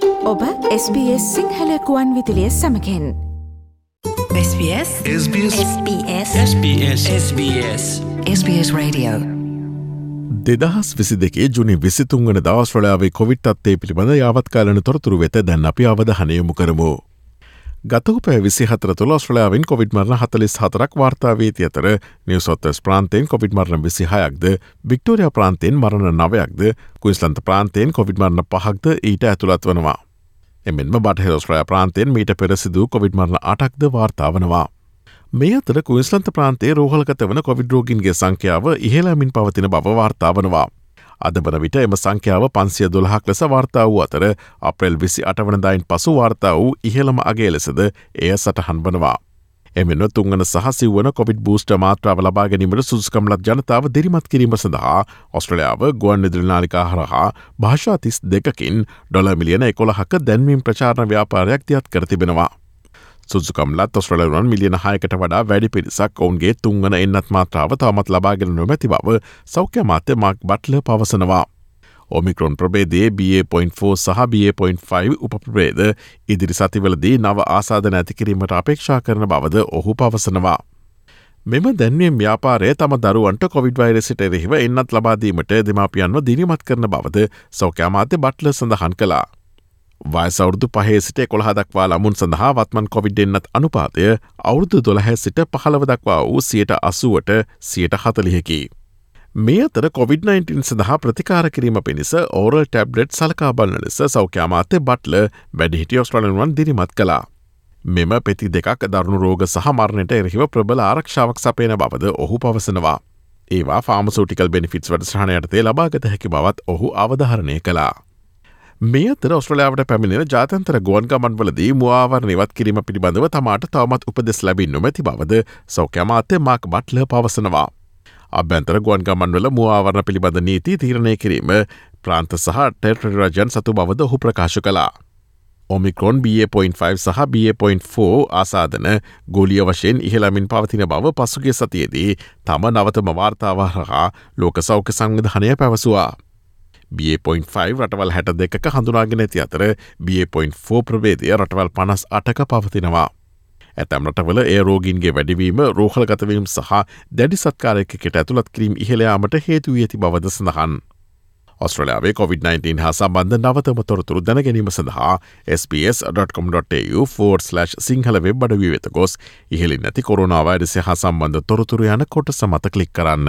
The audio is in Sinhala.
ඔබ SBS Sinhala කුවන් විදිලිය සමකෙන් SBS SBS SBS SBS SBS SBS Radio. දෙදහස් විසි දෙකේ ජුනි විසිතුන් වන දවස්්‍රලාවේ කොවිට් අත්තේ පිළිබඳ යාවත්කාලන තොරතුරු වෙත දැන් අපි අවධහනයමු කරමු. ගතක පෑ විසි හතර තුළ ස්්‍රලාවින් කොවිඩ් මරණ හතලිස් හතරක් වාර්තාාවේති අතර නිවසොත්තස් ප්‍රාන්තයෙන් කොවිඩ් මරණ විසි හයක්ද වික්ටෝරිය ප්‍රාන්තයෙන් මරණ නවයක්ද කුයිස්ලන්ත ප්‍රාන්තයෙන් කොවිඩ් මරණ පහක්ද ඊට ඇතුළත් වනවා. එමෙන්ම බටහෙරස්්‍රය ප්‍රාන්තයෙන් මීට පෙරසිදු කොවිඩ් මරණ අටක්ද වාර්තාාවනවා. මේ අතර කුයිස්ලන්ත ප්‍රාන්තේ රෝහලගත වන කොවිඩ්රෝගින්ගේ සංඛ්‍යාව ඉහලාමින් පවතින බව වාර්තාාවනවා. අද වන විට එම සංඛ්‍යාව පන්සිය දොළහක් ලෙස වාර්තා වූ අතර අප්‍රෙල් විසි අටවනදායින් පසු වාර්තා වූ ඉහළම අගේ ලෙසද එය සටහන් වනවා. එමෙන්න තුංගන සහසිවන කොවිඩ් බූස්ට මාත්‍රාව ලබා ගැනීමට සුස්කම්ලත් ජනතාව දිරිමත් කිරීම සඳහා ඔස්ට්‍රලයාාව ගුවන් නිදිරනාලිකා හරහා භාෂාතිස් දෙකකින් ඩොල මිලියන එකොළහක දැන්වීම් ප්‍රචාරණ ව්‍යාපාරයක් තියත් කරතිබෙනවා. සුදුකම්ලත් ඔස්ට්‍රලරුවන් මිලියන හයකට වඩා වැඩි පිරිසක් ඔවුන්ගේ තුංගන එන්නත් මාත්‍රාව තවමත් ලබාගෙන නොමැති බව සෞඛ්‍ය මාත්‍ය මක් බට්ල පවසනවා. ඔමිකරොන් ප්‍රබේදේ BA.4 සහ BA.5 උපප්‍රේද ඉදිරි සතිවලදී නව ආසාධන ඇතිකිරීමට අපේක්ෂා කරන බවද ඔහු පවසනවා. මෙම දැන්වීම් ව්‍යාපාරය තම දරුවන්ට කොවිඩ් වෛරසිට එරෙහිව එන්නත් ලබාදීමට දෙමාපියන්ව දිරිමත් කරන බවද සෞඛ්‍යමාත්‍ය බට්ල සඳහන් කලා. වයසවුරුදු පහේ සිට කොළහ දක්වා ළමුන් සඳහා වත්මන් කොවිඩ් එන්නත් අනුපාතය අවුරුදු දොළහැ සිට පහළව දක්වා වූ සියට අසුවට සියට හතලිහකි. මේ අතර COොVID-19 සඳහා ප්‍රතිකාර කිරීම පිණිස ඕරල් ටැබ්ලෙට් සලකාබලන ලෙස සෞඛ්‍යමාත්‍ය බට්ල වැඩිහිටිය ඔස්ට්‍රලනුවන් දිරිමත් කලා. මෙම පෙති දෙකක් දරුණු රෝග සහමරණයට එරහිව ප්‍රබල ආරක්ෂාවක් සපයන බවද ඔහු පවසනවා. ඒවා ෆාමසෝටිකල් බෙනිෆිටස් වැඩසහනයටතේ ලබාගත හැකි බවත් ඔහු අවධහරණය කලා. මේ අතර ඔස්ට්‍රලයාාවට පැමිණෙන ජාතන්තර ගුවන් ගමන්වලදී මවාවර නිවත් කිරීම පිළිබඳව තමාට තවමත් උපදෙස් ලැබින් නොමැති බවද සෞඛ්‍යමාත්‍ය මක් බට්ල පවසනවා. අභ්‍යන්තර ගුවන් ගමන්වල මවාවරණ පිළිබඳ නීති තීරණය කිරීම ප්‍රාන්ත සහ ටෙට්‍ර රජන් සතු බවද ඔහු ප්‍රකාශ කලා. ඔමිකරොන් B.5 සහ B.4 ආසාධන ගොලිය වශයෙන් ඉහළමින් පවතින බව පසුගේ සතියේදී තම නවතම වාර්තාවහරහා ලෝක සෞඛ්‍ය සංවිධානය පැවසවා. B.5 රටවල් හැට දෙක හඳුනාගෙන ඇති අතර B.4 ප්‍රවේදය රටවල් පනස් අටක පවතිනවා. ඇතැම් රටවල ඒ රෝගින්ගේ වැඩිවීම රෝහලගතවීම් සහ දැඩි සත්කාරයකට ඇතුළත් කිරීම් ඉහළයාමට හේතු ඇති බවද සඳහන්. ඔස්ට්‍රලයාාවේ COොVID-19 හා සම්බන්ධ නවතම තොරතුරු දැනගැනීම සඳහා ps.com.tu4/ සිංහල වෙබ් අඩවී වෙත ගොස් ඉහලින් නැති කොරුණාවයිඩසය හා සම්බන්ධ තොරතුරු යන කොට සමත කලික් කරන්න.